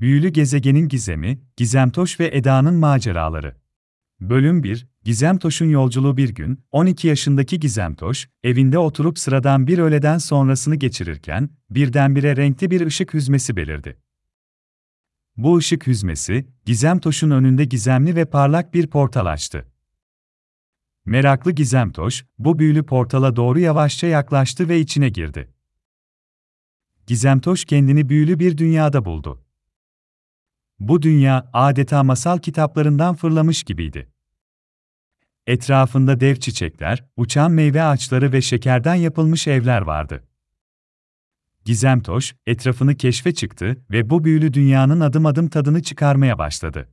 Büyülü Gezegenin Gizemi, Gizemtoş ve Eda'nın Maceraları. Bölüm 1, Gizemtoş'un yolculuğu bir gün, 12 yaşındaki Gizemtoş, evinde oturup sıradan bir öğleden sonrasını geçirirken, birdenbire renkli bir ışık hüzmesi belirdi. Bu ışık hüzmesi, Gizemtoş'un önünde gizemli ve parlak bir portal açtı. Meraklı Gizemtoş, bu büyülü portala doğru yavaşça yaklaştı ve içine girdi. Gizemtoş kendini büyülü bir dünyada buldu. Bu dünya adeta masal kitaplarından fırlamış gibiydi. Etrafında dev çiçekler, uçan meyve ağaçları ve şekerden yapılmış evler vardı. Gizemtoş, etrafını keşfe çıktı ve bu büyülü dünyanın adım adım tadını çıkarmaya başladı.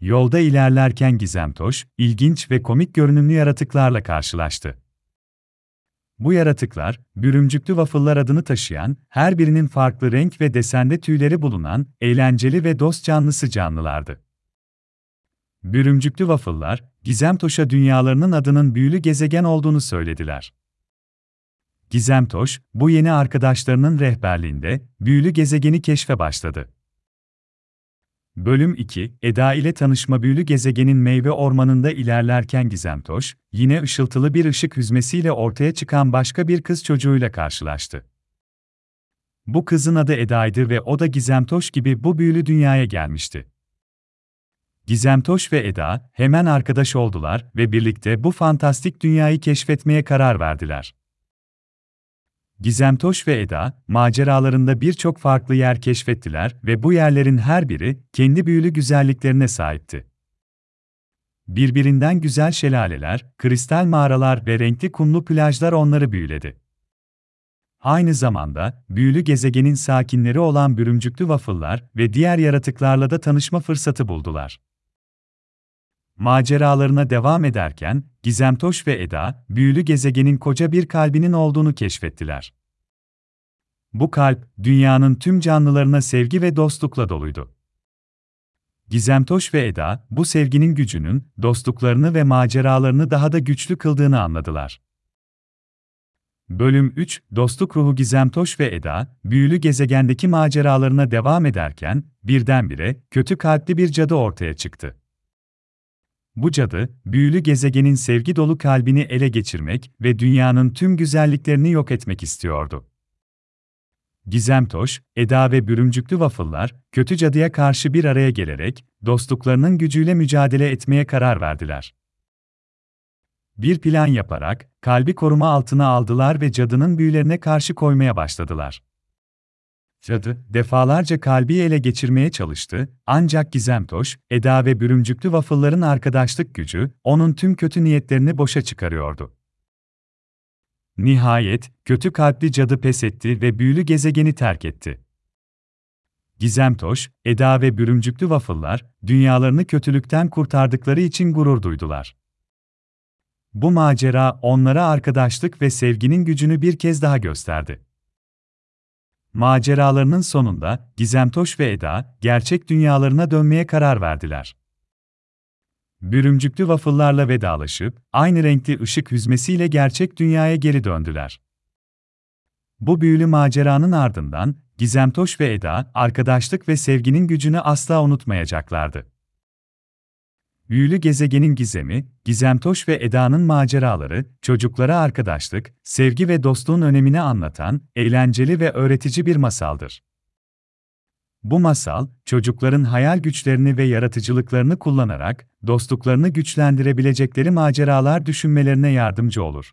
Yolda ilerlerken Gizemtoş, ilginç ve komik görünümlü yaratıklarla karşılaştı. Bu yaratıklar, bürümcüklü waffle'lar adını taşıyan, her birinin farklı renk ve desende tüyleri bulunan, eğlenceli ve dost canlısı canlılardı. Bürümcüklü waffle'lar, Gizemtoş'a dünyalarının adının büyülü gezegen olduğunu söylediler. Gizemtoş, bu yeni arkadaşlarının rehberliğinde, büyülü gezegeni keşfe başladı. Bölüm 2, Eda ile tanışma büyülü gezegenin meyve ormanında ilerlerken Gizemtoş, yine ışıltılı bir ışık hüzmesiyle ortaya çıkan başka bir kız çocuğuyla karşılaştı. Bu kızın adı Eda'ydı ve o da Gizemtoş gibi bu büyülü dünyaya gelmişti. Gizemtoş ve Eda hemen arkadaş oldular ve birlikte bu fantastik dünyayı keşfetmeye karar verdiler. Gizemtoş ve Eda, maceralarında birçok farklı yer keşfettiler ve bu yerlerin her biri kendi büyülü güzelliklerine sahipti. Birbirinden güzel şelaleler, kristal mağaralar ve renkli kumlu plajlar onları büyüledi. Aynı zamanda, büyülü gezegenin sakinleri olan bürümcüklü waffle'lar ve diğer yaratıklarla da tanışma fırsatı buldular. Maceralarına devam ederken, Gizemtoş ve Eda, büyülü gezegenin koca bir kalbinin olduğunu keşfettiler. Bu kalp, dünyanın tüm canlılarına sevgi ve dostlukla doluydu. Gizemtoş ve Eda, bu sevginin gücünün, dostluklarını ve maceralarını daha da güçlü kıldığını anladılar. Bölüm 3, Dostluk Ruhu Gizemtoş ve Eda, büyülü gezegendeki maceralarına devam ederken, birdenbire, kötü kalpli bir cadı ortaya çıktı. Bu cadı, büyülü gezegenin sevgi dolu kalbini ele geçirmek ve dünyanın tüm güzelliklerini yok etmek istiyordu. Gizemtoş, Eda ve bürümcüklü waffle'lar, kötü cadıya karşı bir araya gelerek, dostluklarının gücüyle mücadele etmeye karar verdiler. Bir plan yaparak, kalbi koruma altına aldılar ve cadının büyülerine karşı koymaya başladılar. Cadı, defalarca kalbi ele geçirmeye çalıştı, ancak Gizemtoş, Eda ve bürümcüklü waffle'ların arkadaşlık gücü, onun tüm kötü niyetlerini boşa çıkarıyordu. Nihayet, kötü kalpli cadı pes etti ve büyülü gezegeni terk etti. Gizemtoş, Eda ve bürümcüklü waffle'lar, dünyalarını kötülükten kurtardıkları için gurur duydular. Bu macera onlara arkadaşlık ve sevginin gücünü bir kez daha gösterdi. Maceralarının sonunda Gizemtoş ve Eda gerçek dünyalarına dönmeye karar verdiler. Bürümcüklü waffle'larla vedalaşıp aynı renkli ışık hüzmesiyle gerçek dünyaya geri döndüler. Bu büyülü maceranın ardından Gizemtoş ve Eda arkadaşlık ve sevginin gücünü asla unutmayacaklardı. Büyülü gezegenin gizemi, Gizemtoş ve Eda'nın maceraları, çocuklara arkadaşlık, sevgi ve dostluğun önemini anlatan, eğlenceli ve öğretici bir masaldır. Bu masal, çocukların hayal güçlerini ve yaratıcılıklarını kullanarak, dostluklarını güçlendirebilecekleri maceralar düşünmelerine yardımcı olur.